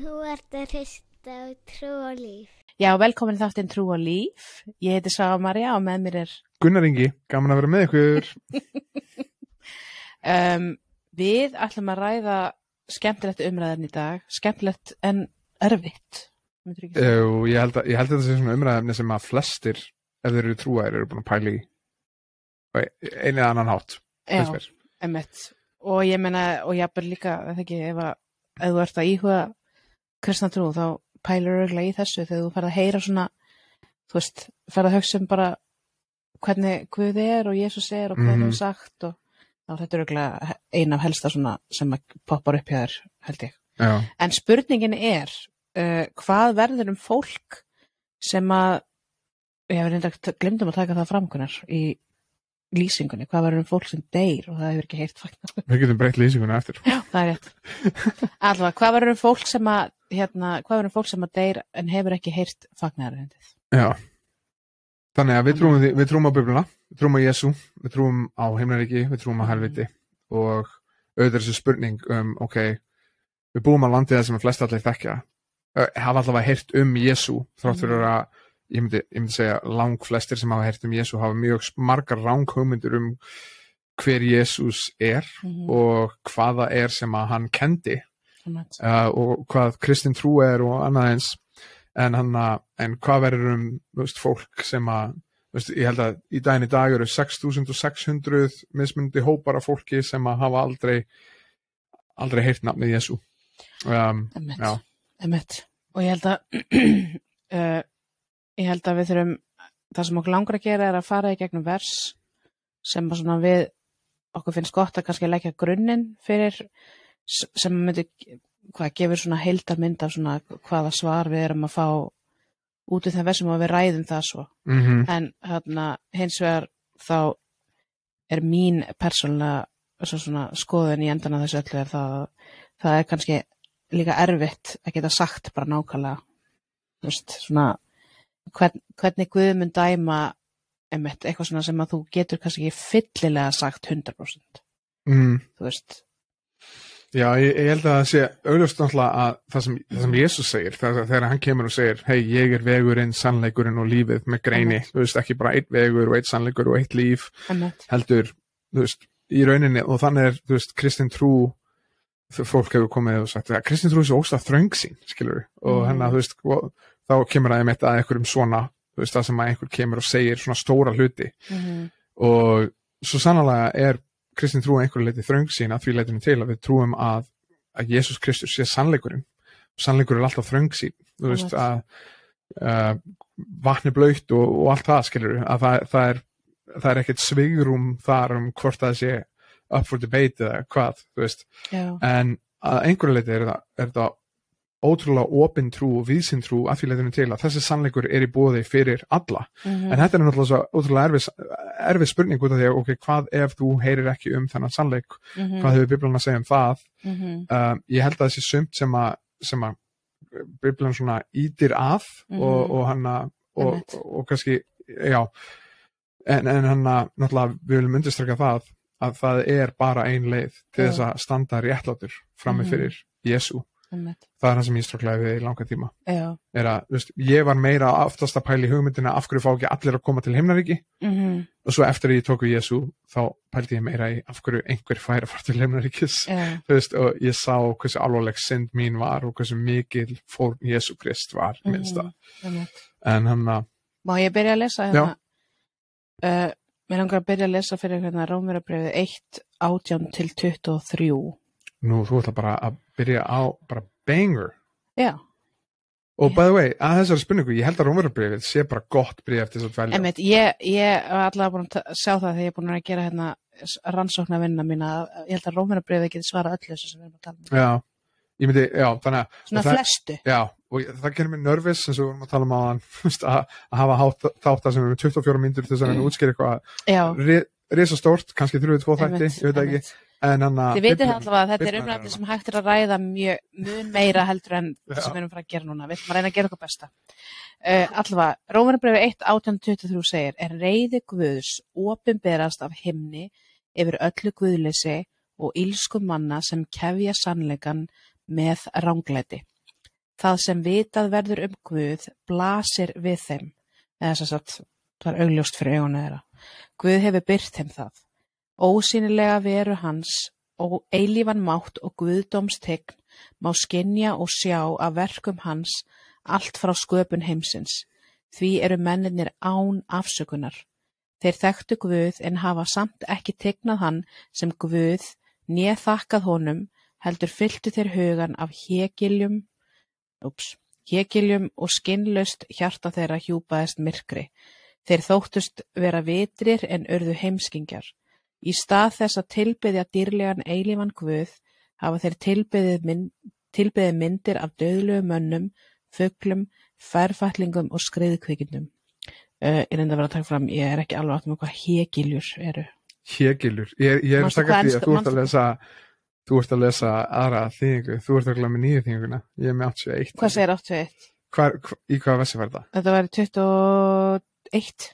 Þú ert að hrista á trú og líf. Já, velkomin þáttinn Trú og Líf. Ég heiti Svafa Maria og með mér er... Gunnar Ingi, gaman að vera með ykkur. Um, við ætlum að ræða skemmtilegt umræðan í dag. Skemmtilegt en erfitt. myndirðu ekki segja? Jú, ég held, að, ég held að þetta sé svona umræðefni sem að flestir, ef þeir eru trúaðir, eru búin að pæla í á einu eða annan hátt. Já, emmitt. Og ég meina, og ég er líka, það ekki, ef, að, ef þú ert að íhuga kristna trú, þá pælur örgulega í þessu þegar þú ferð að heyra svona, þú veist, ferð að hugsa um bara hvernig Guð er og Jésús er og hvað hann Mhm. hefur sagt og þá er þetta örgulega eina af helsta svona sem poppar upp hjá þér, held ég. Já, En spurningin er, uh, hvað verður um fólk sem að, ég hef reynda glemdum að taka það framkunar í lýsingunni, hvað verður um fólk sem deyr og það hefur ekki heyrt fagnar. við getum breytt lýsinguna eftir. Já, það er rétt. Allavega, hvað verður um fólk sem að, hérna, hvað verður um fólk sem að deyr en hefur ekki heyrt fagnarhendið? Já. Þannig að við trúum, við trúum á Bibluna, við trúum á Jésu, við trúum á himnaríki, við trúum á helviti og auðvitað er þessu spurning um, ok, við búum á landið það sem að flest allir þekkja, hafa allavega heyrt um Jésu, þrátt fyrir að ég myndi, ég myndi segja lang flestir sem hafa heyrt um Jésu hafa mjög margar ranghugmyndur um hver Jésús er Mm og hvað það er sem að hann kendi -hmm. Uh, og hvað kristin trú er og annað eins en, hana, en hvað verður um veist, fólk sem að veist, ég held að í daginn í dag eru 6600 mismundi hópar af fólki sem að hafa aldrei aldrei heyrt nafnið Jésu um. Og ég held að, uh, ég held að við þurfum, það sem okkur langar að gera er að fara í gegnum vers sem að svona við, okkur finnst gott að kannski leggja grunninn fyrir sem myndi, hvað gefur svona heildarmynd af svona hvaða svar við erum að fá út í þeim versum og við ræðum það svo. mm En hérna, hins vegar þá er mín persónulega svo svona skoðun í endan af þessu öllu er það að það er kannski líka erfitt að geta sagt bara nákvæmlega veist, svona hvern, hvernig Guð mun dæma einmitt, eitthvað svona sem að þú getur kannski ekki fyllilega sagt 100% mm, þú veist, já ég, ég held að það sé auðvitað náttúrulega að það sem, það sem Jésus segir þegar, þegar hann kemur og segir hei ég er vegurinn, sannleikurinn og lífið með greini, Einmitt. þú veist ekki bara eitt vegur og eitt sannleikur og eitt líf einmitt, heldur, þú veist, í rauninni og þannig er, þú veist, kristin trú fólk hefur komið og sagt að kristin trú er svo ósað þröng sín, skilur og Mhm. hennar, þú veist, og, þá kemur að einmitt að einhverjum svona, þú veist, það sem að einhver kemur og segir svona stóra hluti. Mm og svo sannlega er kristin trú að einhverju leiti þröng sín að því leitinu til að við trúum að, að Jésús Kristus sé sannleikurinn. Og sannleikur er alltaf þröng sín þú veist að uh, vatni blöytt og, og allt það skilur að það, það er það er ekkert svigrum þar um hvort það sé up for debate eða hvað en að einhverju leiti er það, er það ótrúlega opin trú og vísin trú að því leitinu til að þessi sannleikur er í bóði fyrir alla mm En þetta er náttúrulega svo ótrúlega erfið, spurning út af því að, ok, hvað ef þú heyrir ekki um þennan sannleik, Mhm. hvað hefur Biblan að segja um það? -hmm. Um, ég held að þessi sumt sem að, að Biblan svona ítir og, Mhm. og hann að, og, og, og kannski, já, en, en hann að, náttúrulega, við viljum undirstraka það að það er bara ein leið til þess að standa réttlátur frammi Mhm. fyrir Jésu. Það er það sem ég stráklaði við í langa tíma. Að, veist, ég var meira aftast að pæla í hugmyndina af hverju fá ekki allir að koma til himnaríki? Mm og svo eftir að ég tók við Jésu þá pældi ég meira í af hverju einhver fær að fara til veist, og ég sá hversu alvarleg synd mín var og hversu mikil fórn Jésu Krist var minnsta, einmitt. En hann að Má ég byrja að lesa hérna? Uh, mér langar að byrja að lesa fyrir hérna Rómurabrifið 1, 18 til 23. nú þú ætla bara að byrja á bara banger Já, og by the way, að þessari spurningu ég held að Rómverðarbrifið sé bara gott brif til þess að dvelja einmitt, ég, ég var allavega búin að sjá það þegar ég er búin að gera hérna rannsókna vinna mína. Ég held að Rómurabrifið geti svarað öllu þessu sem við erum að tala um. já, ég myndi, já, þannig að Svona það- flestu. Já, og það gerir mér nervis eins og við vorum að tala um hann að að hafa hátt- þáttar sem er með 24 myndur til þess að Mm. að útskýra eitthvað Já, ri- risa stórt, kannski þrjóðu tvo þætti, einmitt, ég veit ekki að Þið veitir allavega að þetta er umræfni sem hægt er að ræða mjög, mun meira heldur en það sem við erum að fara að gera núna. Við ætlum að reyna að gera eitthvað besta. Uh, allavega, Rómanabrifi 1, 1823 segir, er reyði Guðs opinberast af himni yfir öllu Guðleysi og ílsku manna sem kefja sannleikan með ránglæti. Það sem vitað verður um Guð blasir við þeim. Eða sem sagt, það er augljóst fyrir augunni þeirra. Guð hefur byrt þeim það. Ósýnilega veru hans og eilífan mátt og guðdómstegn má skinja og sjá af verkum hans allt frá sköpun heimsins. Því eru mennirnir án afsökunar. Þeir þekktu Guð en hafa samt ekki tegnað hann sem Guð né þakkað honum heldur fylltu þeir hugan af hegiljum, ups, hegiljum og skinnlaust hjarta þeirra hjúpaðist myrkri. Þeir þóttust vera vitrir en urðu heimskingjar. Í stað þess að tilbyðja dýrlegan eilífan Guð hafa þeir tilbyðið myndir af döðlegu mönnum, fuglum, færfætlingum og skriðkvikindum. Uh, ég reyndi að vera að taka fram, ég er ekki alveg átt með hvað hegiljur eru. Hegilur, ég, ég er að taka hvað því að þú ert að lesa þú ert að lesa aðra þýðingu þú ert að glæða með nýju þýðinguna ég er með 81 Hvað segir 81? Hvar, hva, í hvaða vessi var þetta? Þetta væri 21.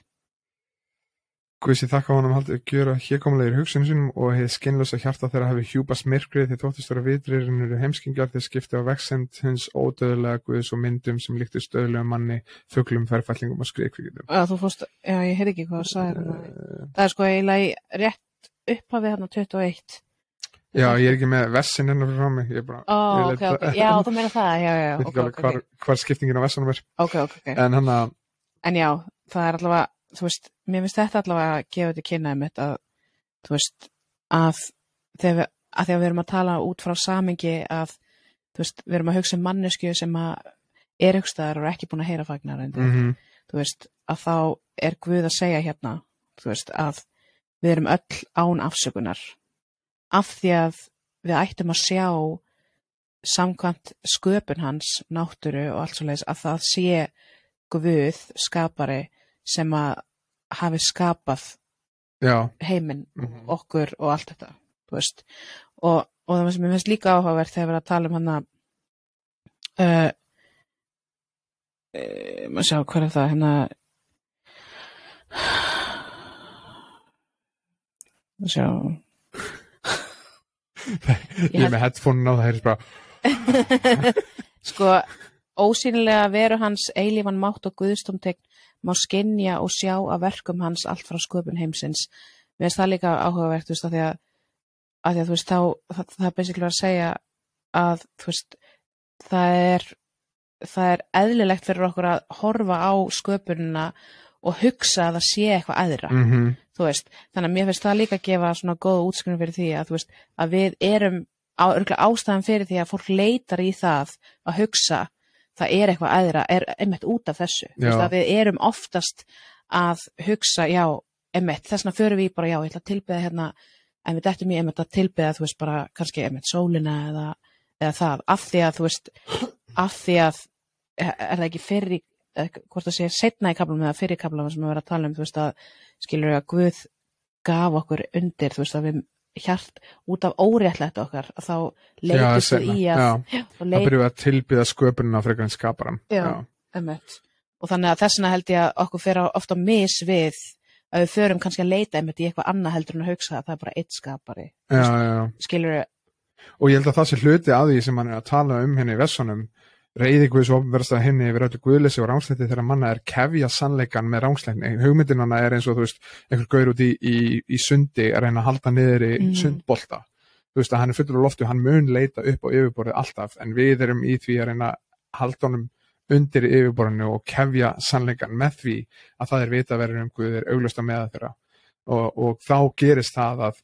Guð sé þakka honum haldið gjöra hérkomulegir hugsunum sínum og hefði skinnlösa hjarta þeirra hafi hjúpast myrkrið þeir þóttist vera vitrir en eru heimskingjar þeir skipti á vexend hins ódöðlega Guðs og myndum sem líktu stöðlega manni fuglum, ferfællingum og skriðkvíkindum Já, þú fórst, já, ég heyrði ekki hvað það sagði hérna. Það er sko eiginlega rétt upphafið hérna 21. Já, ég er ekki með vessin hennar frá mig ég er bara, Ó, ég ok, ok, já, þú meina það, já, já, veit ok, ekki alveg ok, hvar, ok, hvar skiptingin á vessanum er ok, ok, ok. en hann að, En já, það er allavega, þú veist, mér finnst þetta allavega að gefa þetta kynnaði mitt að, þú veist, að þegar við, að þegar við erum að tala út frá samingi að, þú veist, við erum að hugsa um mannesku sem að er hugstaðar og er ekki búin að heyra fagnar en mm þú veist, að þá er Guð að segja hérna, þú veist, að við erum öll án afsökunar. Af því að við ættum að sjá samkvæmt sköpun hans, náttúru og allt svo leiðis að það sé Guð, skapari sem að hafi skapað já, heiminn, Mhm. okkur og allt þetta, þú veist. Og, og það sem ég finnst líka áhugavert þegar við erum að tala um hann að uh, uh, maður sjá hvað er það hérna maður sjá. Ég er með headphone á það heyrðis bara, sko ósýnilega veru hans eilífan mátt og guðstumtegn má skinja og sjá af verkum hans allt frá sköpun heimsins. Mér finnst það líka áhugavert veist, að því að, að, því að veist, þá, það, það er basically að segja að veist, það er það er eðlilegt fyrir okkur að horfa á sköpunina og hugsa að það sé eitthvað aðra mm veist, þannig að mér finnst það líka að gefa svona góða útskrifin fyrir því að að við erum á, ástæðan fyrir því að fólk leitar í það að hugsa það er eitthvað aðra, er einmitt út af þessu. Að við erum oftast að hugsa, já, einmitt þess vegna förum við bara, já, ég ætla að tilbyða hérna en við dættum ég einmitt að tilbyða, þú veist, bara kannski einmitt sólina eða, eða það, af því að þú veist, af því að er það ekki fyrir hvort það sé setna í kaplum eða fyrir kaplum sem við verðum að tala um, þú veist að skilur að Guð gaf okkur undir, þú veist að við hjart út af óréttlætt okkar þá leitist við í að já, leit, byrjuð að tilbyða sköpunina frekar en skaparan og þannig að þessna held ég að okkur fer á- oft á mis við að við förum kannski að leita einmitt í eitthvað annað heldur en að hugsa að það er bara eitt skapari. Já, já, já. skilur og ég held að það sé hluti að því sem hann er að tala um henni í vessunum reyði Guðs opnverðast að henni yfir öllu guðleysi og rángsleiti þegar manna er kefja sannleikan með rángsleitni. Hugmyndin hana er eins og þú veist, einhver gaur út í, í, í sundi að reyna að halda niður í Mhm. sundbolta. Þú veist að hann er fullur á loftu, hann mun leita upp á yfirborðið alltaf en við erum í því að reyna að halda honum undir yfirborðinu og kefja sannleikan með því að það er vita verður um Guð er auglust að meða þeirra og, og þá gerist það að,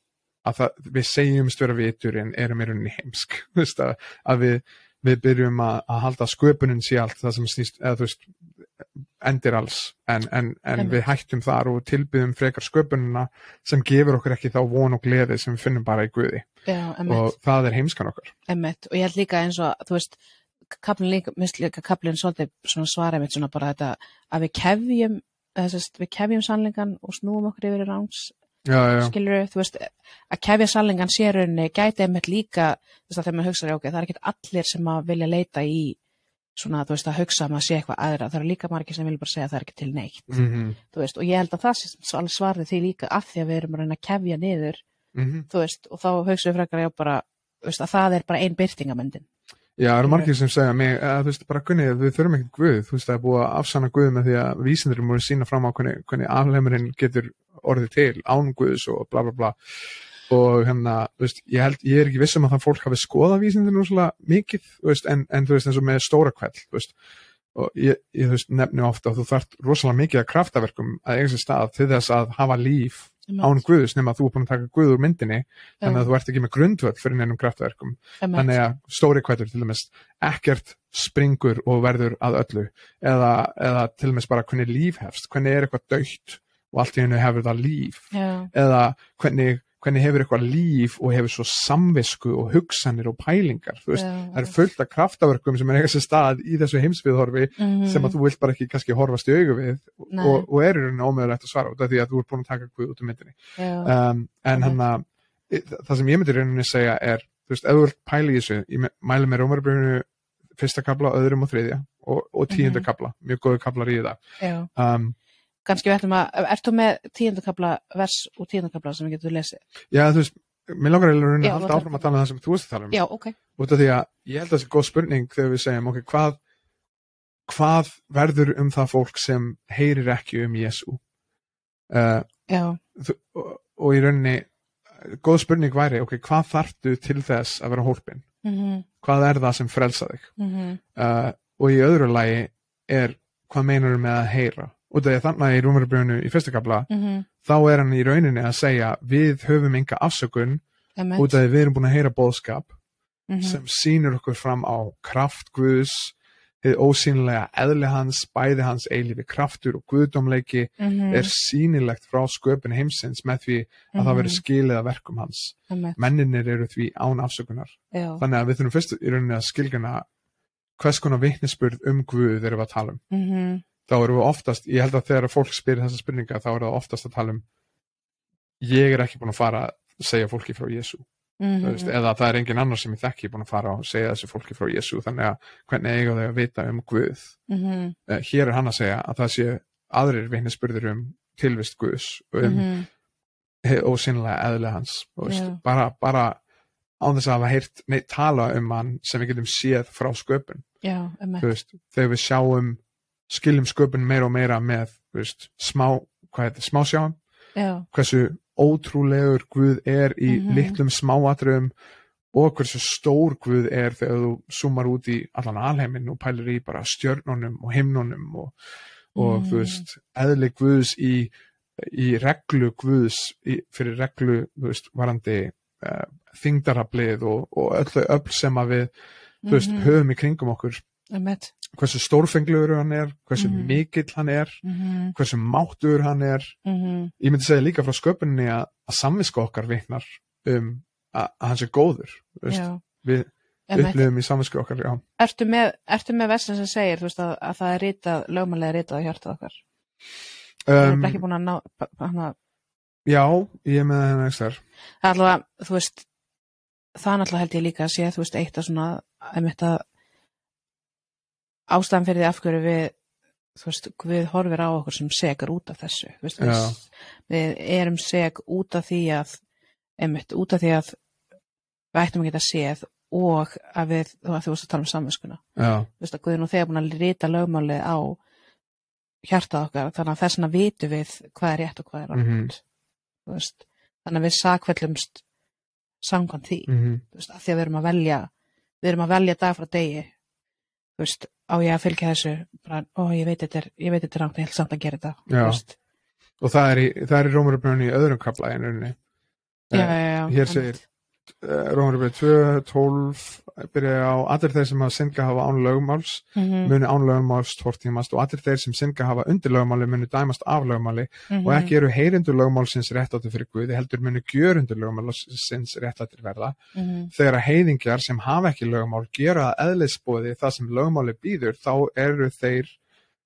að það, við segjumst vera vitur en erum í rauninni heimsk Þú veist, að, að við, við byrjum að, að halda sköpunin sé allt það sem snýst, eða þú veist endir alls. En, en, en við hættum þar og tilbyðum frekar sköpunina sem gefur okkur ekki þá von og gleði sem við finnum bara í Guði. Já, og það er heimskan okkar. Einmitt. Og ég held líka eins og þú veist kaplinn líka, mist líka kaplinn svolítið svara mitt svona bara þetta að við kefjum við kefjum sannleikan og snúum okkur yfir í rángs já, já, skilur þú veist, að kefja sannleikan sérunni gæti einmitt líka, veist að þegar maður hugsa ok, það er ekkert allir sem að vilja leita í svona, þú veist, að hugsa að maður sé eitthvað aðra, það eru líka margir sem vilja bara segja að það er ekki til neitt, mm -hmm. þú veist, og ég held að það sé s- alveg svarið því líka af því að við erum að reyna að kefja niður, Mm þú veist, og þá hugsa við frekar já bara, þú veist, að það er bara ein byrtingamöndin, Já, það eru margir sem segja mig, að, þú veist, bara kunni, við þurfum ekkert guð, þú veist, það er búið að afsanna guð með því að vísindurum voru sína fram á hvernig, hvernig alheimurinn getur orðið til, án guðs og bla bla bla. Og hérna, þú veist, ég held, ég er ekki viss um að það fólk hafi skoðað vísindunum svona mikið, þú veist, en, en þú veist, eins og með stóra kveld, þú veist, og ég, ég þú veist, nefni ofta að þú þarft rosalega mikið að kraftaverkum að sér stað til þess að hafa líf án guðs nema að þú er búin að taka guð úr myndinni þannig að þú ert ekki með grundvöld fyrir neinum kraftaverkum. Þannig að stóri kvætur til dæmis ekkert springur og verður að öllu eða, eða til dæmis bara hvernig líf hefst, hvernig er eitthvað dögt og allt í hennu hefur það líf. Já, eða hvernig, hvernig hefur eitthvað líf og hefur svo samvisku og hugsanir og pælingar þú veist, já, það er fullt af kraftaverkum sem er eiga sér stað í þessu heimsviðhorfi Mhm. sem að þú vilt bara ekki kannski horfast í augu við Nei. og, og er í rauninni ómöðulegt að svara út af því að þú ert búin að taka guð út úr myndinni já, um, en Ok. hann að það sem ég myndi í rauninni segja er þú veist, ef þú vilt pæla í þessu ég mæli með Rómarbruninu fyrsta kabla, öðrum og þriðja og, og tíunda Mhm. kabla, mjög góðu kablar í það um, Kannski við ætlum að, ert þú með tíundakabla vers og tíundakabla sem við getum lesið? já, þú veist, mér langar eiginlega að halda áfram að tala um það sem þú veist að tala um Já, ok. út af því að ég held að það sé góð spurning þegar við segjum, ok, hvað hvað verður um það fólk sem heyrir ekki um Jésu uh, Já, þú- og, og í rauninni góð spurning væri, ok, hvað þarftu til þess að vera hólpin? mhm, Hvað er það sem frelsa þig? mhm, Uh, og í öðru lagi er hvað meinar heyra? Út af því að þannig í Rúmuribrjónu í fyrsta kapla, mhm, þá er hann í rauninni að segja við höfum enga afsökun emmett, út af því við erum búin að heyra bóðskap mhm, sem sýnir okkur fram á kraft Guðs, þið ósýnilega eðli hans, bæði hans eilífi kraftur og guðdómleiki mhm, er sýnilegt frá sköpun heimsins með því að það verður skilið að verkum hans. emmett, Menninir eru því án afsökunar. já, Þannig að við þurfum fyrst í rauninni að skilgjana hvers konar vitnisspurð um Guð erum við að tala um. Þá erum við oftast, ég held að þegar fólk spyrir þessa spurninga þá er það oftast að tala um ég er ekki búin að fara að segja fólki frá Jésu. veist, mhm, eða það er engin annar sem ég þekki búin að fara og segja þessu fólki frá Jésu þannig að hvernig eiga þau að vita um Guð mhm, Eh, hér er hann að segja að það sé aðrir vitnisspurður um tilvist Guðs og um mm. ósynlega eðlega hans þú veist, Já. bara, bara án þess að hafa heyrt neitt tala um hann sem við getum séð frá sköpun þú veist, þegar við sjáum skiljum sköpun meira og meira með veist, smá, hvað heitir, smá sjáum já, hversu ótrúlegur Guð er í Mhm. litlum smáatriðum og hversu stór Guð er þegar þú sumar út í allan alheiminn og pælir í bara stjörnunum og himnunum og, og Mhm. þú veist, eðli Guðs í, í reglu Guðs í, fyrir reglu, þú veist, varandi uh, þingdaraflið og, og öllu öll sem að við þú veist, Mhm. höfum í kringum okkur emmett, hversu stórfengluður hann er, hversu Mhm. mikill hann er mhm, hversu máttur hann er. Mhm, ég myndi segja líka frá sköpuninni að, að samviska okkar vitnar um að, að hann sé góður við upplifum í samvisku okkar já. Ertu með, ertu með vessin sem segir, veist, að, að það er ritað, lögmælega ritað á hjartað okkar? Það Um, er ekki búin að ná, hana, já, ég er með hennar ekstar það er allavega, þú veist, það er náttúrulega held ég líka að sé, þú veist, eitt að svona, einmitt að ástæðan fyrir því af hverju við, þú veist, við horfir á okkur sem segur út af þessu, veist, við, við erum seg út af því að, einmitt, út af því að við ættum að geta séð og að við, þú veist, þú veist að tala um samvinskuna. þú veist að Guðin og þegar búin að rita lögmálið á hjartað okkar þannig að þess vegna vitum við hvað er rétt og hvað er rátt þú veist þannig að við sakvellumst samkvæmt því. Mm þú veist að því að við erum að velja við erum að velja dag frá degi. Þú veist á ég að fylgja þessu bara, ó ég veit þetta er, ég veit þetta er rátt ég held samt að gera þetta og það er í, í Rómurbrunni í öðrum kapla en rauninni. Já, já, já, hér segir Rómurbrunni 2, 12 byrja á allir þeir sem hafa synga hafa án lögmáls mm muni án lögmáls tortímast og allir þeir sem synga hafa undir lögmáli muni dæmast af lögmáli Mhm. og ekki eru heyrindur lögmálsins réttáttu fyrir Guði heldur muni gjörundur lögmálsins réttáttir verða Mhm. þegar að heiðingjar sem hafa ekki lögmál gera að eðlisbóði það sem lögmáli býður þá eru þeir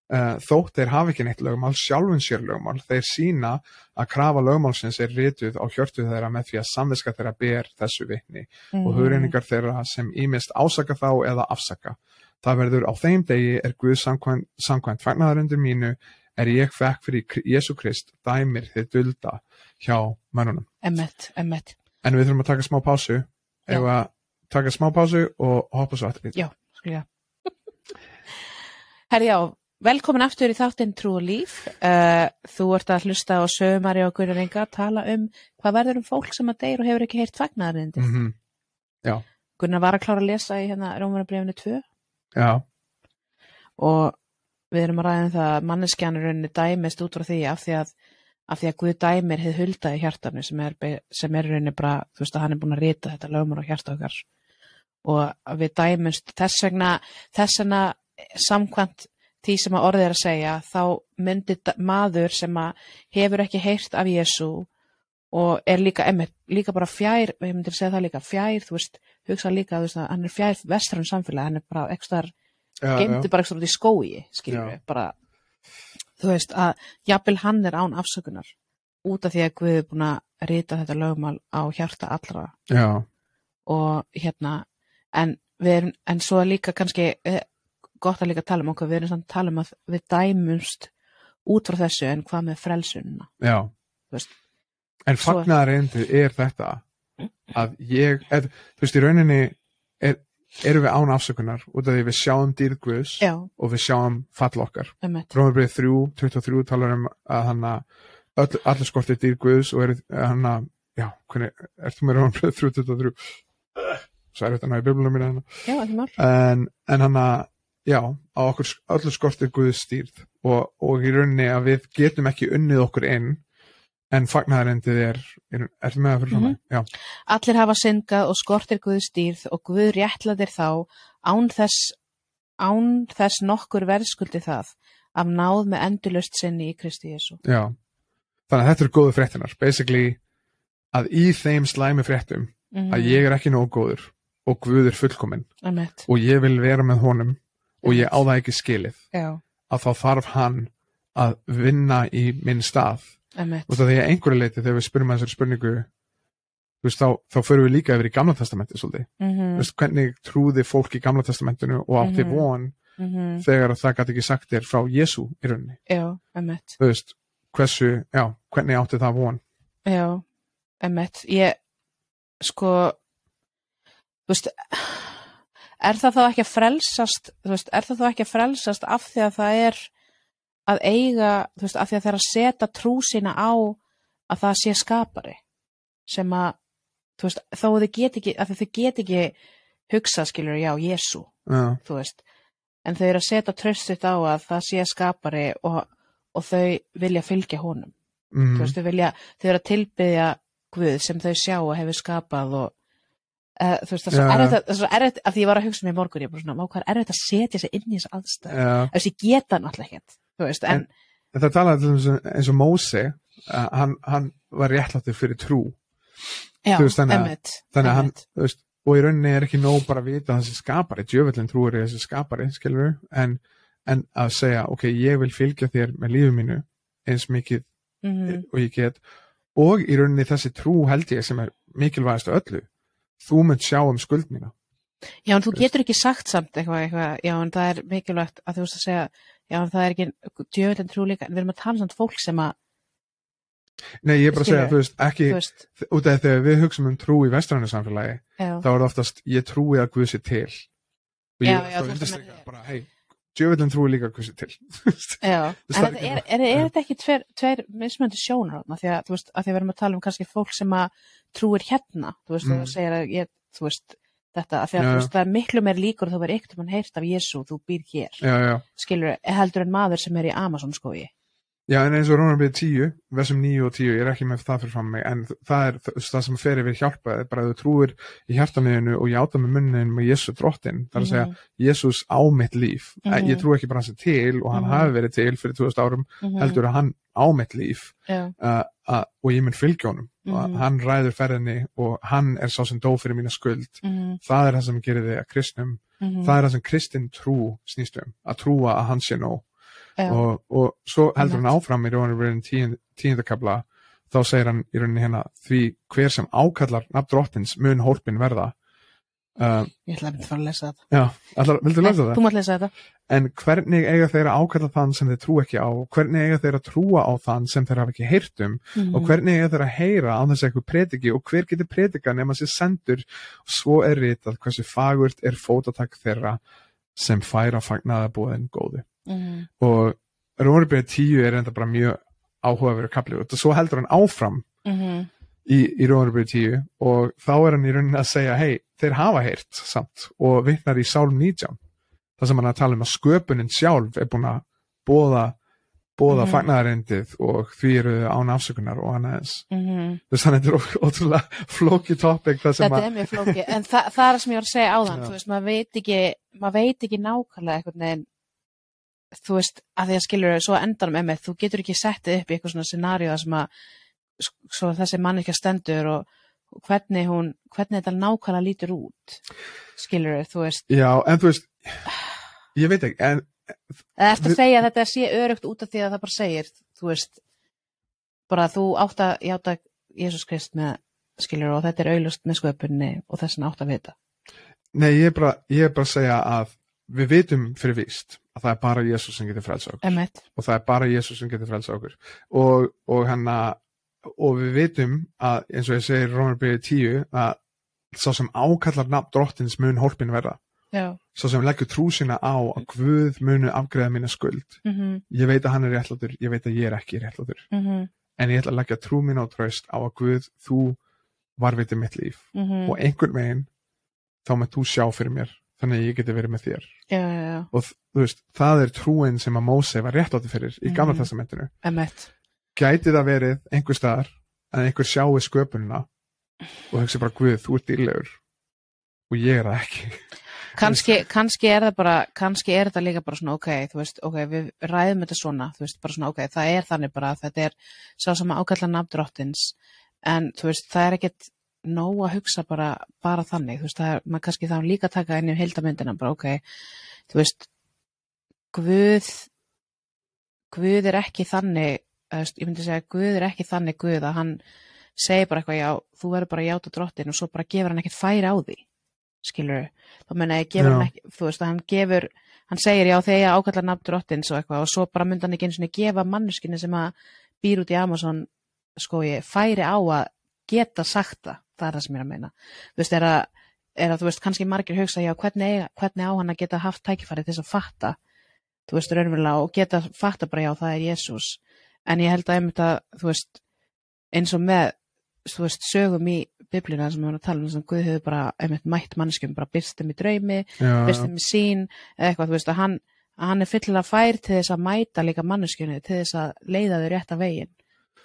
þótt þeir hafa ekki neitt lögmál sjálfun sér lögmál, þeir sína að krafa lögmálsins er rituð á hjörtu þeirra með því að samviska þeirra ber þessu vitni og Mhm. hugreiningar þeirra sem ímist ásaka þá eða afsaka það verður á þeim degi er Guð samkvæmt, samkvæmt fagnaðarundir mínu er ég fekk fyrir Jésu Krist dæmir þið dulda hjá mönnunum Emmett, emmett en við þurfum að taka smá pásu að taka smá pásu og hoppa svo aftur í þetta. Já, skilja. Herri já, velkomin aftur í þáttinn Trú og Líf. Uh, þú ert að hlusta á sögumari og Gunnar Inga að tala um hvað verður um fólk sem að deyr og hefur ekki heyrt fagnaðarindi. Mm Gunnar var að klára að lesa í hérna Rómanabrefinu 2 Já, og við erum að ræða um það að manneskjan rauninni dæmist út frá því af því að, af því að Guð dæmir hefði hulda í hjartanu sem er, sem er rauninni bara, þú veist að hann er búin að rita þetta lögumar á hjarta okkar. Og við dæmumst þess vegna, þess vegna samkvæmt því sem að orðið er að segja þá myndi da- maður sem að hefur ekki heyrt af Jésu og er líka, emmi, líka bara fjær, ég myndi segja það líka, fjær, þú veist, hugsa líka, veist, hann er fjær vestrann samfélag, hann er bara ekstar já. bara ekstra út í skói skilur Já. við, bara þú veist að jafnvel hann er án afsökunar út af því að Guð er búin að rita þetta lögmál á hjarta allra já, og hérna en við erum, en svo er líka kannski eh, gott að líka tala um okkur við erum samt að tala um að við dæmumst út frá þessu en hvað með frelsununa já. En fagnaðarindið er þetta að ég, eð, þú veist, í rauninni er, erum við án afsökunar út af því við sjáum já, og við sjáum fall okkar. emmitt Rómabrið 3, 23 talar um að hann að allir skortið dýr Guðs og er hann að, já, hvernig, ert þú með Rómabrið 3, 23? Svo er þetta ná í biblunum mínu hann. já, ekki mál En, en hann að, já, á okkur öllu skortið Guðs stýrð og, og í rauninni að við getum ekki unnið okkur inn en fagnaðarindið er, er, er með það fyrir fram Mhm. Já, Allir hafa syngað og skortir Guð stýrð og Guð réttlaðir þá án þess, án þess nokkur verðskuldi það af náð með endurlust sinni í Kristi Jésu. já. Þannig að þetta eru góðu fréttinar. Basically, að í þeim slæmi fréttum Mm að ég er ekki nóg góður og Guð er fullkominn og ég vil vera með honum og ég á það ekki skilið. Já, að þá þarf hann að vinna í minn stað. Og það að einhverju leiti þegar við spyrum að þessari spurningu veist, þá, þá förum við líka yfir í gamla testamenti svolítið, mm þú veist, hvernig trúði fólk í gamla testamentinu og átti Mhm. von -hmm. þegar það gæti ekki sagt þér frá Jésu í rauninni, já, þú veist hversu, já, hvernig átti það von? Já, emmett, ég, sko, þú veist, er það þá ekki að frelsast, veist, er það þá ekki að frelsast af því að það er að eiga, veist, af því að það er að setja trú sína á að það sé skapari sem að, veist, þó þau get ekki, þau get ekki hugsa, skilur, já, Jésu, en þau eru að setja tröstut á að það sé skapari og, og þau vilja fylgja honum, mm, þau vilja, þau eru að tilbyðja Guð sem þau sjá og hefur skapað og uh, þú veist, það er svo erfitt, að- er erfitt, af því ég var að hugsa mér í morgun, ég er bara svona, má hvað er erfitt að setja sig inn í þessu aðstæð, já, þess ég geta náttúrulega ekkert, þú veist, en, en það talaði til dæmis eins og Móse að hann, hann var réttláttið fyrir trú. Já, veist, þannig að- emmitt, þannig að hann, þú veist, og í rauninni er ekki nóg bara að vita að þessi skapari, djöfullin trúir í þessi skapari, skilur en, en að segja, ok, ég vil fylgja þér með lífu mínu eins mikið Mhm. og ég get, og í rauninni þessi trú held ég sem er mikilvægast öllu, þú munt sjá um skuld mína. Já, en þú getur ekki sagt samt eitthvað, eitthvað, já, en það er mikilvægt að þú veist að segja, já, en það er ekki djöfellin trú líka, en við erum að tala um samt fólk sem að, Nei, ég er bara að segja, þú veist, ekki, þú veist, út af þegar við hugsaum um trú í vestrænu samfélagi, já, þá er það oftast, ég trúi að Guð sé til. Og Já, ég, já, þá þú meina- bara, hei, djöfullin trúi líka sé til. já, Þú en þetta er, er, er þetta ekki tver, tver mismöndi sjónar, því að, þú veist, að því erum að tala um kannski fólk sem að trúir hérna, þú veist, Mm. og segir að ég, þú veist, þetta, að því að, Já, þú veist, það er miklu meir líkur þú verður ekkert um hann heyrt af Jésu, þú býr hér, Já, já. skilur, heldur en maður sem er í Amazon skói. Já, en eins og Rónarbið 10, versum 9 og 10, ég er ekki með það fyrir fram mig, en það er það sem fer yfir hjálpa, er bara að þú trúir í hjartanleginu og játa með munnin með Jésu drottin, það er að segja, Jésús á mitt líf, Mhm. ég trú ekki bara hans til og hann Mhm. hafi verið til fyrir 2000 árum, -hmm. heldur að hann á mitt líf Já, uh, uh, og ég mun fylgja honum og Mhm. hann ræður ferðinni og hann er sá sem dó fyrir mína skuld, mm það er það sem gerir þig að kristnum, -hmm. það er það sem kristin trú snýst um, að trúa að hann sé nóg og, og svo heldur hann áfram í Rónarbröðin tíund, tíundakabla þá segir hann í rauninni hérna því hver sem ákallar nafn drottins mun hólpin verða uh, Ég ætla að mynda að fara að lesa þetta. já, allar, viltu lesa það? Þú mátt lesa þetta. En hvernig eiga þeir að ákalla þann sem þeir trú ekki á? Hvernig eiga þeir að trúa á þann sem þeir hafa ekki heyrt um? Mhm. Og hvernig eiga þeir að heyra á þess að eitthvað prediki? Og hver getur predika nema sér sendur? Og svo er ritað hversu fagurt er fótatak þeirra sem færa fagnaðabóðin góðu. Mhm. Og Rómarbyrja 10 er enda bara mjög áhugaverið kaplið. Og svo heldur hann áfram Mhm. í, í Rómarbyrja 10 og þá er hann í rauninni að segja hei, þeir hafa heyrt samt og vittnar í Sálm 19 það sem hann er að tala um að sköpunin sjálf er búin að bóða bóða mm Mhm. fagnaðarindið og því eru án afsökunar og annað eins Mhm. þess að þetta er ótrúlega flóki topic Þetta er mjög flókið, en þa það er sem ég var að segja áðan, veist, maður veit ekki, maður veit ekki nákvæmlega þú veist, að því að skilur þau svo endanum emið, þú getur ekki settið upp í eitthvað svona scenaríu sem að svo þessi manneskja stendur og, hvernig hún, hvernig þetta nákvæmlega lítur út, skilur þau, þú veist, já, en þú veist ég veit ekki, en eftir Við- að segja að þetta sé örugt út af því að það bara segir, þú veist, bara þú átt að játa Jésús Krist með, skilur og þetta er auðlust með sköpunni og þess að átt að vita. nei, ég er bara, ég er bara að segja að við vitum fyrir víst að það er bara Jésús sem getur frelsa okkur. Emmett. og það er bara Jésús sem getur frelsa okkur. Og, og hann að og við vitum að eins og ég segir Rómarbyrði 10 að sá sem ákallar nafn drottins mun hólpin verða. Já. sá sem leggur trú sína á að Guð munu afgreða mína skuld. Mm ég veit að hann er réttlátur, ég veit að ég er ekki réttlátur. -hmm. en ég ætla að leggja trú mín á tröst á að Guð, þú varviti mitt líf. Mm og einhvern veginn þá með þú sjá fyrir mér þannig að ég geti verið með þér. Já, já, já, og þú veist, það er trúin sem að Móse var réttlátur fyrir í gamla Mhm. testamentinu. Gæti það verið einhver staðar að einhver sjáu sköpunina og hugsi bara Guð, þú ert dýrlegur. Og ég er það ekki. Kanski, kannski er það bara, kannski er þetta líka bara svona, ok, þú veist, ok, við ræðum þetta svona, þú veist, bara svona, ok, það er þannig bara, þetta er sá sem að ákalla nafndrottins, en þú veist, það er ekkert nóg að hugsa bara, bara þannig, þú veist, það er, maður kannski þá líka taka inn í heildamyndina, bara, ok, þú veist, Guð, Guð er ekki þannig, veist, ég myndi segja, Guð er ekki þannig Guð að hann segir bara eitthvað, já, þú verður bara að játa drottin og svo bara gefur hann ekkert færi á því, skilur þá menna ég gefur Já. hann ekki, þú veist, hann gefur, hann segir, já, þegar ég ákalla nafn drottins og eitthvað og svo bara myndi hann ekki eins og gefa manneskinu sem að býr út í Amazon, sko ég, færi á að geta sagt það, það er það sem ég er að meina. Þú veist, er að, er að þú veist, kannski margir hugsa, já, hvernig, hvernig á hann að geta haft tækifæri til þess að fatta, þú veist, raunverulega og geta fatta bara, já, það er Jésús. En ég held að einmitt að, þú veist, eins og með, þú veist, sögum í biblina sem við erum að tala um, sem Guð hefur bara einmitt mætt mannskjum, bara byrstum í draumi, byrstum í sín, eða eitthvað, þú veist, að hann, að hann er fyllilega fær til þess að mæta líka manneskjunni, til þess að leiða þau rétt að veginn.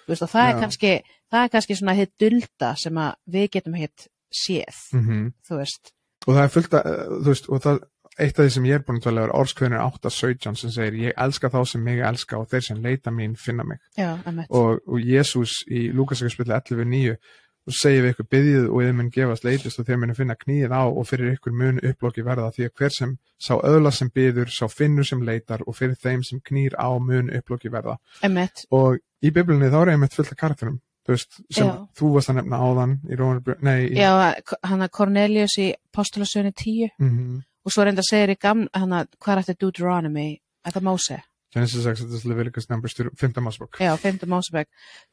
Veist, það er kannski, það er kannski svona hitt dulda sem við getum hitt séð, mm þú veist. og það er fullt að, þú veist, og það eitt af því sem ég er búin að tala er orðskveðin 8.17 sem segir ég elska þá sem mig elska og þeir sem leita mín finna mig. Já, og, og Jésús í Lúkasakaspilli 11.9 og segir við ykkur byggðið og þið mun gefast leitist og þér munu finna knýið á og fyrir ykkur mun upplokki verða því að hver sem sá öðla sem byður, sá finnur sem leitar og fyrir þeim sem knýr á mun upplokki verða Emmett, og í biblunni þá er einmitt fullt af karakterum veist, sem Já. þú varst að nefna áðan í Rómar, nei í, já, hann að Cornelius í Postulasögunni 10 Mhm. og svo reynda í gamla, hann að hvað er þetta Deuteronomy, er það Móse? Genesis, Exodus, Leviticus, Numbers 5. másbók Já, 5. Mósebæk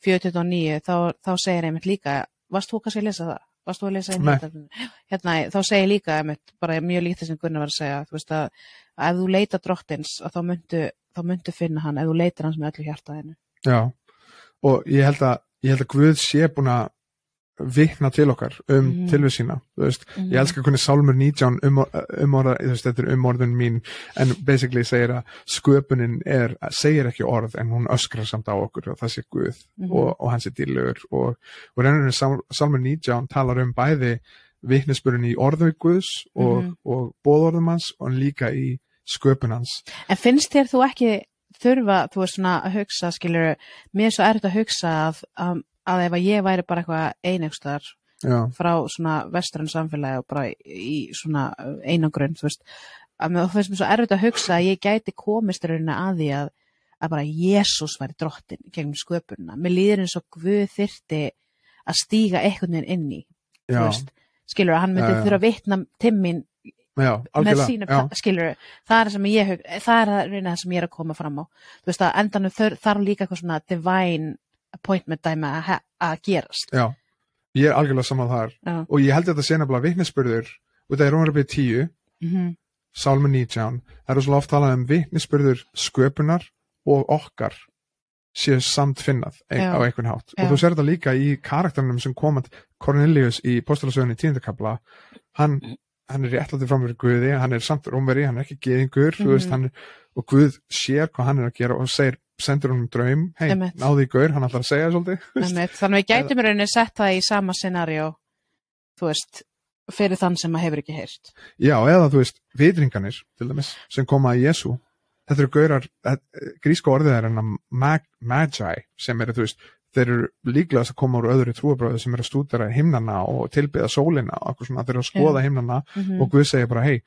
429, þá, þá segir einmitt líka, varst þú kannski að lesa það? Varst þú að lesa Nei. einmitt? Hérna, þá segir líka einmitt, bara mjög þess að Gunnar var að segja, þú veist að, að ef þú leita drottins, þá myndu, þá myndu finna hann, ef þú leitar hans með öllu hjartaðinu. Já, og ég held að ég held að Guð sé búin að vikna til okkar um Mhm. tilvið sína veist, Mhm. ég elska hvernig Sálmur 19 um, umorða, veist, þetta er umorðun mín en basically segir að sköpunin er, segir ekki orð en hún öskrar samt á okkur og það sé Guð Mhm. og, og hann sé dýrlegur og, og rennurinn Sál, Sálmur 19 talar um bæði viknisburinn í orðu Guðs og, Mhm. og bóðorðum hans og líka í sköpun hans En finnst þér þú ekki þurfa, þú veist svona að hugsa, skilur, mér er svo erfitt að hugsa að, að, að ef að ég væri bara eitthvað Já, frá svona vestrann samfélagi og bara í svona einangrun, þú veist, að mér finnst mér svo erfitt að hugsa að ég gæti komist rauninni að því að, að bara Jésús væri drottin gegnum sköpunina. Mér líður eins og Guð þyrti að stíga einhvern veginn inn í, þú veist, skilur hann myndi já. þurfa að vitna timmin já, sínum, já, skilur það er það sem ég, það er það það sem ég er að koma fram á. Þú veist að endanum þarf líka eitthvað svona divine appointment dæmi að, að gerast. Já, ég er algjörlega saman þar. Já. og ég held að þetta sé nefnilega vitnisspurður og það er Rómarabið 10 mm Sálmi 19, það eru svo oft talað um vitnisspurður sköpunar og okkar séu samt finnað ein, á einhvern hátt. Já. og þú sér þetta líka í karakternum sem komand Cornelius í postulasögunni tíundakabla hann, hann er réttlætið fram fyrir Guði hann er samt rómveri, hann er ekki geðingur mm Mhm. veist, hann, er- og Guð sér hvað hann er að gera og segir, sendur honum draum hei, náðu í gaur, hann ætlar að segja svolítið. Þannig að við gætum rauninni sett það í sama scenario, þú veist, fyrir þann sem að hefur ekki heyrt. Já, eða þú veist, vitringanir til dæmis, sem koma í Jésu þetta eru gaurar, eh, gríska orðið er enna mag, magi sem eru, þú veist, þeir eru líklegast að koma úr öðru trúabröðu sem eru að stúdera himnana og tilbyða sólina og eitthvað svona, þeir eru að skoða himnana Mm og Guð segir bara, hei,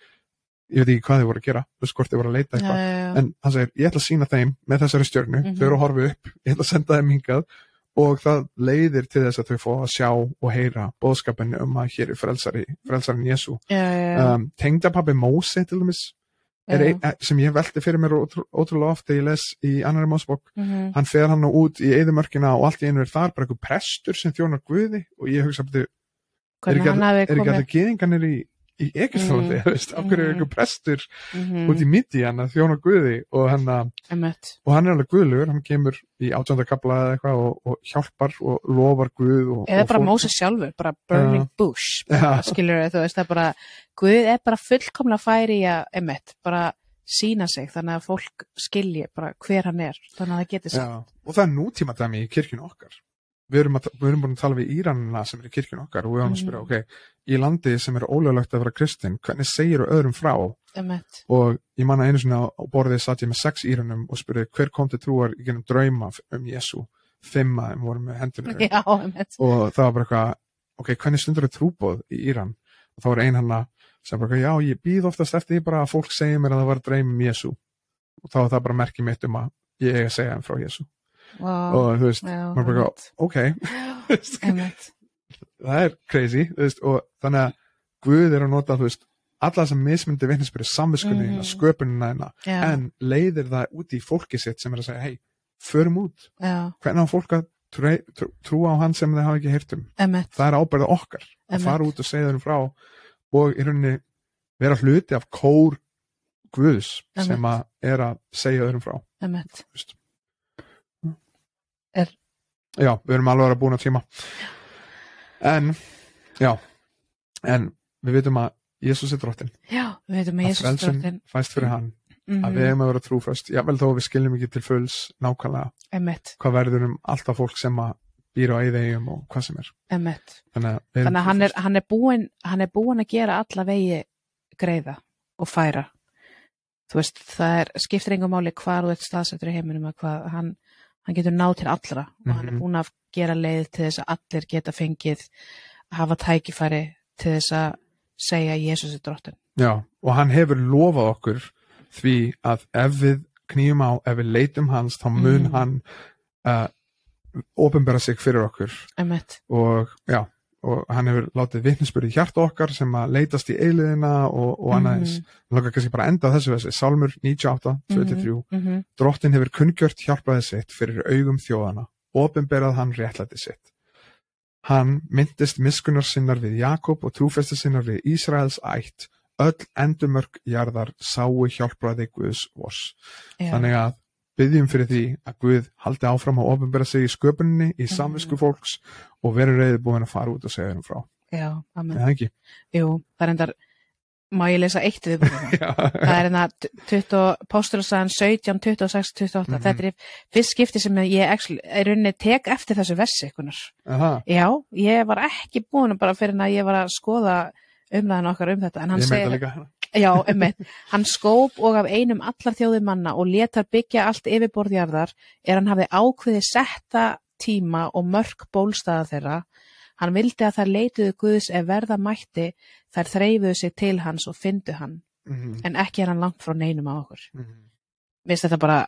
ég veit ekki hvað þið voru að gera þú veist hvort þið voru að leita eitthvað. Já, en hann segir, ég ætla að sína þeim með þessari stjörnu, Mhm. þau eru að horfa upp ég ætla að senda þeim hingað. Og það leiðir til þess að þau fá að sjá og heyra bóðskapin um að hér er frelsari, frelsarin Jésu um, tengdapappi Móse til dæmis. Ein, eh, sem ég velti fyrir mér ótrú, ótrúlega oft þegar ég les í annari Mósebók Mhm. hann fer hann út í eðumörkina og allt í einu er þar bara eitthvað prestur sem þjónar Guði og ég hugsa er ekki, allir geðinganir í, í Egyptalandi, Mm. mm. veist, af hverju er Mhm. eitthvað prestur Mhm. út í midi hann að þjóna Guði og hann, Einmitt. og hann er alveg Guðlugur, hann kemur í átjönda kapla eða eitthvað og, og hjálpar og lofar Guð og, Eða bara Móses sjálfur, bara burning bush, Já. skilur þú veist, það er bara, Guð er bara fullkomlega færi í að, einmitt, bara sína sig, þannig að fólk skilji bara hver hann er, þannig að það geti sagt. Já, og það er nútíma dæmi í kirkjun okkar við erum, að, við erum búin að tala við Íranina sem er í kirkjun okkar og við erum að spyrja, Mhm. ok, í landi sem er ólöglegt að vera kristin, hvernig segir öðrum frá Einmitt. og ég manna einu sinni á borðið satt ég með sex Íranum og spurði hver kom til trúar í gennum drauma um Jésu fimm að þeim voru með hendunum Já, einmitt. og það var bara eitthvað ok, hvernig stundur er trúbóð í Íran og þá var ein hann að sem bara, já, ég býð oftast eftir því bara að fólk segja mér að það var dreym um Jésu og þá var það bara merkið mitt um að ég eigi að segja þeim frá Jésu Vá, og þú veist, já, maður bara, ok það er crazy veist, og þannig að Guð er að nota þú veist, alla sem mismundi vitnisbyrði samviskunni Mhm. mm. sköpunina hérna, en leiðir það út í fólki sitt sem er að segja, hei, förum út já, hvernig á fólk að trú, trú, trúa á hann sem þau hafa ekki heyrt um einmitt. það er ábyrða okkar að Einmitt. fara út og segja þeim frá og í rauninni vera hluti af kór Guðs Einmitt. sem að er að segja þeim frá Einmitt. þú veist. Er- já, við erum alveg að búin að tíma en já, en við vitum að Jésús er drottin Já, við veitum að Jésús frelsun drottin. fæst fyrir hann Mhm. að við hefum að vera trúfröst jável þó við skiljum ekki til fulls nákvæmlega Einmitt, hvað verður um alltaf fólk sem að býra á eigðegjum og hvað sem er einmitt. þannig að, Þannig að hann er, hann, er búin, hann er búin að gera alla vegi greiða og færa. Þú veist, það er, skiptir engum máli hvar þú ert staðsettur í heiminum að hvað, hann, hann getur náð til allra og hann er Mhm. búin að gera leið til þess að allir geta fengið að hafa tækifæri til þess að segja Jésús er drottin. Já, og hann hefur lofað okkur því að ef við knýjum á, ef við leitum hans þá mun Mhm. hann uh, ofinbera sig fyrir okkur Einmitt, og já, og hann hefur látið vitnisbyrði hjart okkar sem að leitast í eiliðina og, og annað eins. Mhm. Hann langar kannski bara enda þessu þessi, Salmur 98, 23 mhm, Drottin hefur kunngjört hjálpaði sitt fyrir augum þjóðana, ofinberað hann réttlæti sitt. Hann myndist miskunnar sinnar við Jakob og trúfesti sinnar við Ísraels ætt, öll endumörk jarðar sáu hjálpaði Guðs voss. Þannig að byggjum fyrir því að Guð haldi áfram að ofinbera sig í sköpuninni, í Mhm. samvisku fólks og verður reyði búin að fara út og segja þeim frá. já, amen. Eða ekki? Jú, það er endar, má ég lesa eitt við búin það? Það er 20, Póstursagan 17, 26, 28. Mhm. Þetta er fyrst skipti sem ég er rauninni tek eftir þessu vessi Já, ég var ekki búin bara fyrir að ég var að skoða umræðan okkar um þetta. En hann segir. Já, einmitt, hann skóp og af einum allar þjóði manna og letar byggja allt yfirborðjarðar er hann hafði ákveði setta tíma og mörk bólstaða þeirra. Hann vildi að þær leituðu Guðs ef verða mætti, þær þreifuðu sig til hans og fyndu hann. Mhm, En ekki er hann langt frá neinum á okkur. mhm. Mér finnst þetta bara,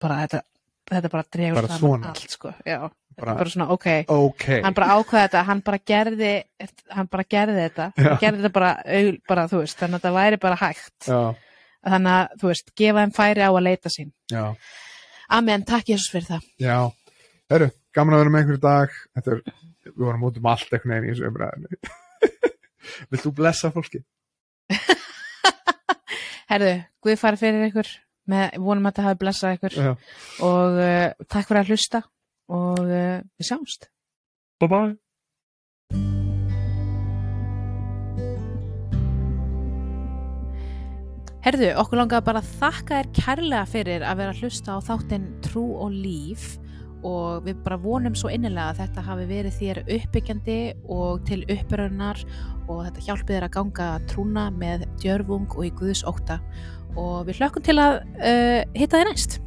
bara þetta, þetta bara dregur svona. allt, sko. Já, bara, bara svona, ok, ok. Hann bara ákvaði þetta hann bara gerði, hann bara gerði þetta. Já. hann gerði þetta bara, bara, veist þannig að þetta væri bara hægt. Já, þannig að, þú veist, gefa þeim færi á að leita sín. Já, Amen, takk Jésús fyrir það. Já. Herru, gaman að vera með einhverju dag. Þetta er, við vorum út um allt einhvern veginn í þessu umræðinu Vilt þú blessa fólki? Herðu, Guð fari fyrir ykkur. Með, vonum að þetta hafi blessað ykkur. Já, og uh, takk fyrir að hlusta og uh, við sjáumst. Bye bye Herðu, okkur langaði bara að þakka þér kærlega fyrir að vera að hlusta á þáttinn Trú og Líf. Og við bara vonum svo innilega að þetta hafi verið þér uppbyggjandi og til uppbyrjunar og þetta hjálpi þér að ganga trúna með djörfung og í Guðs óta og við hlökkum til að uh, hitta þér næst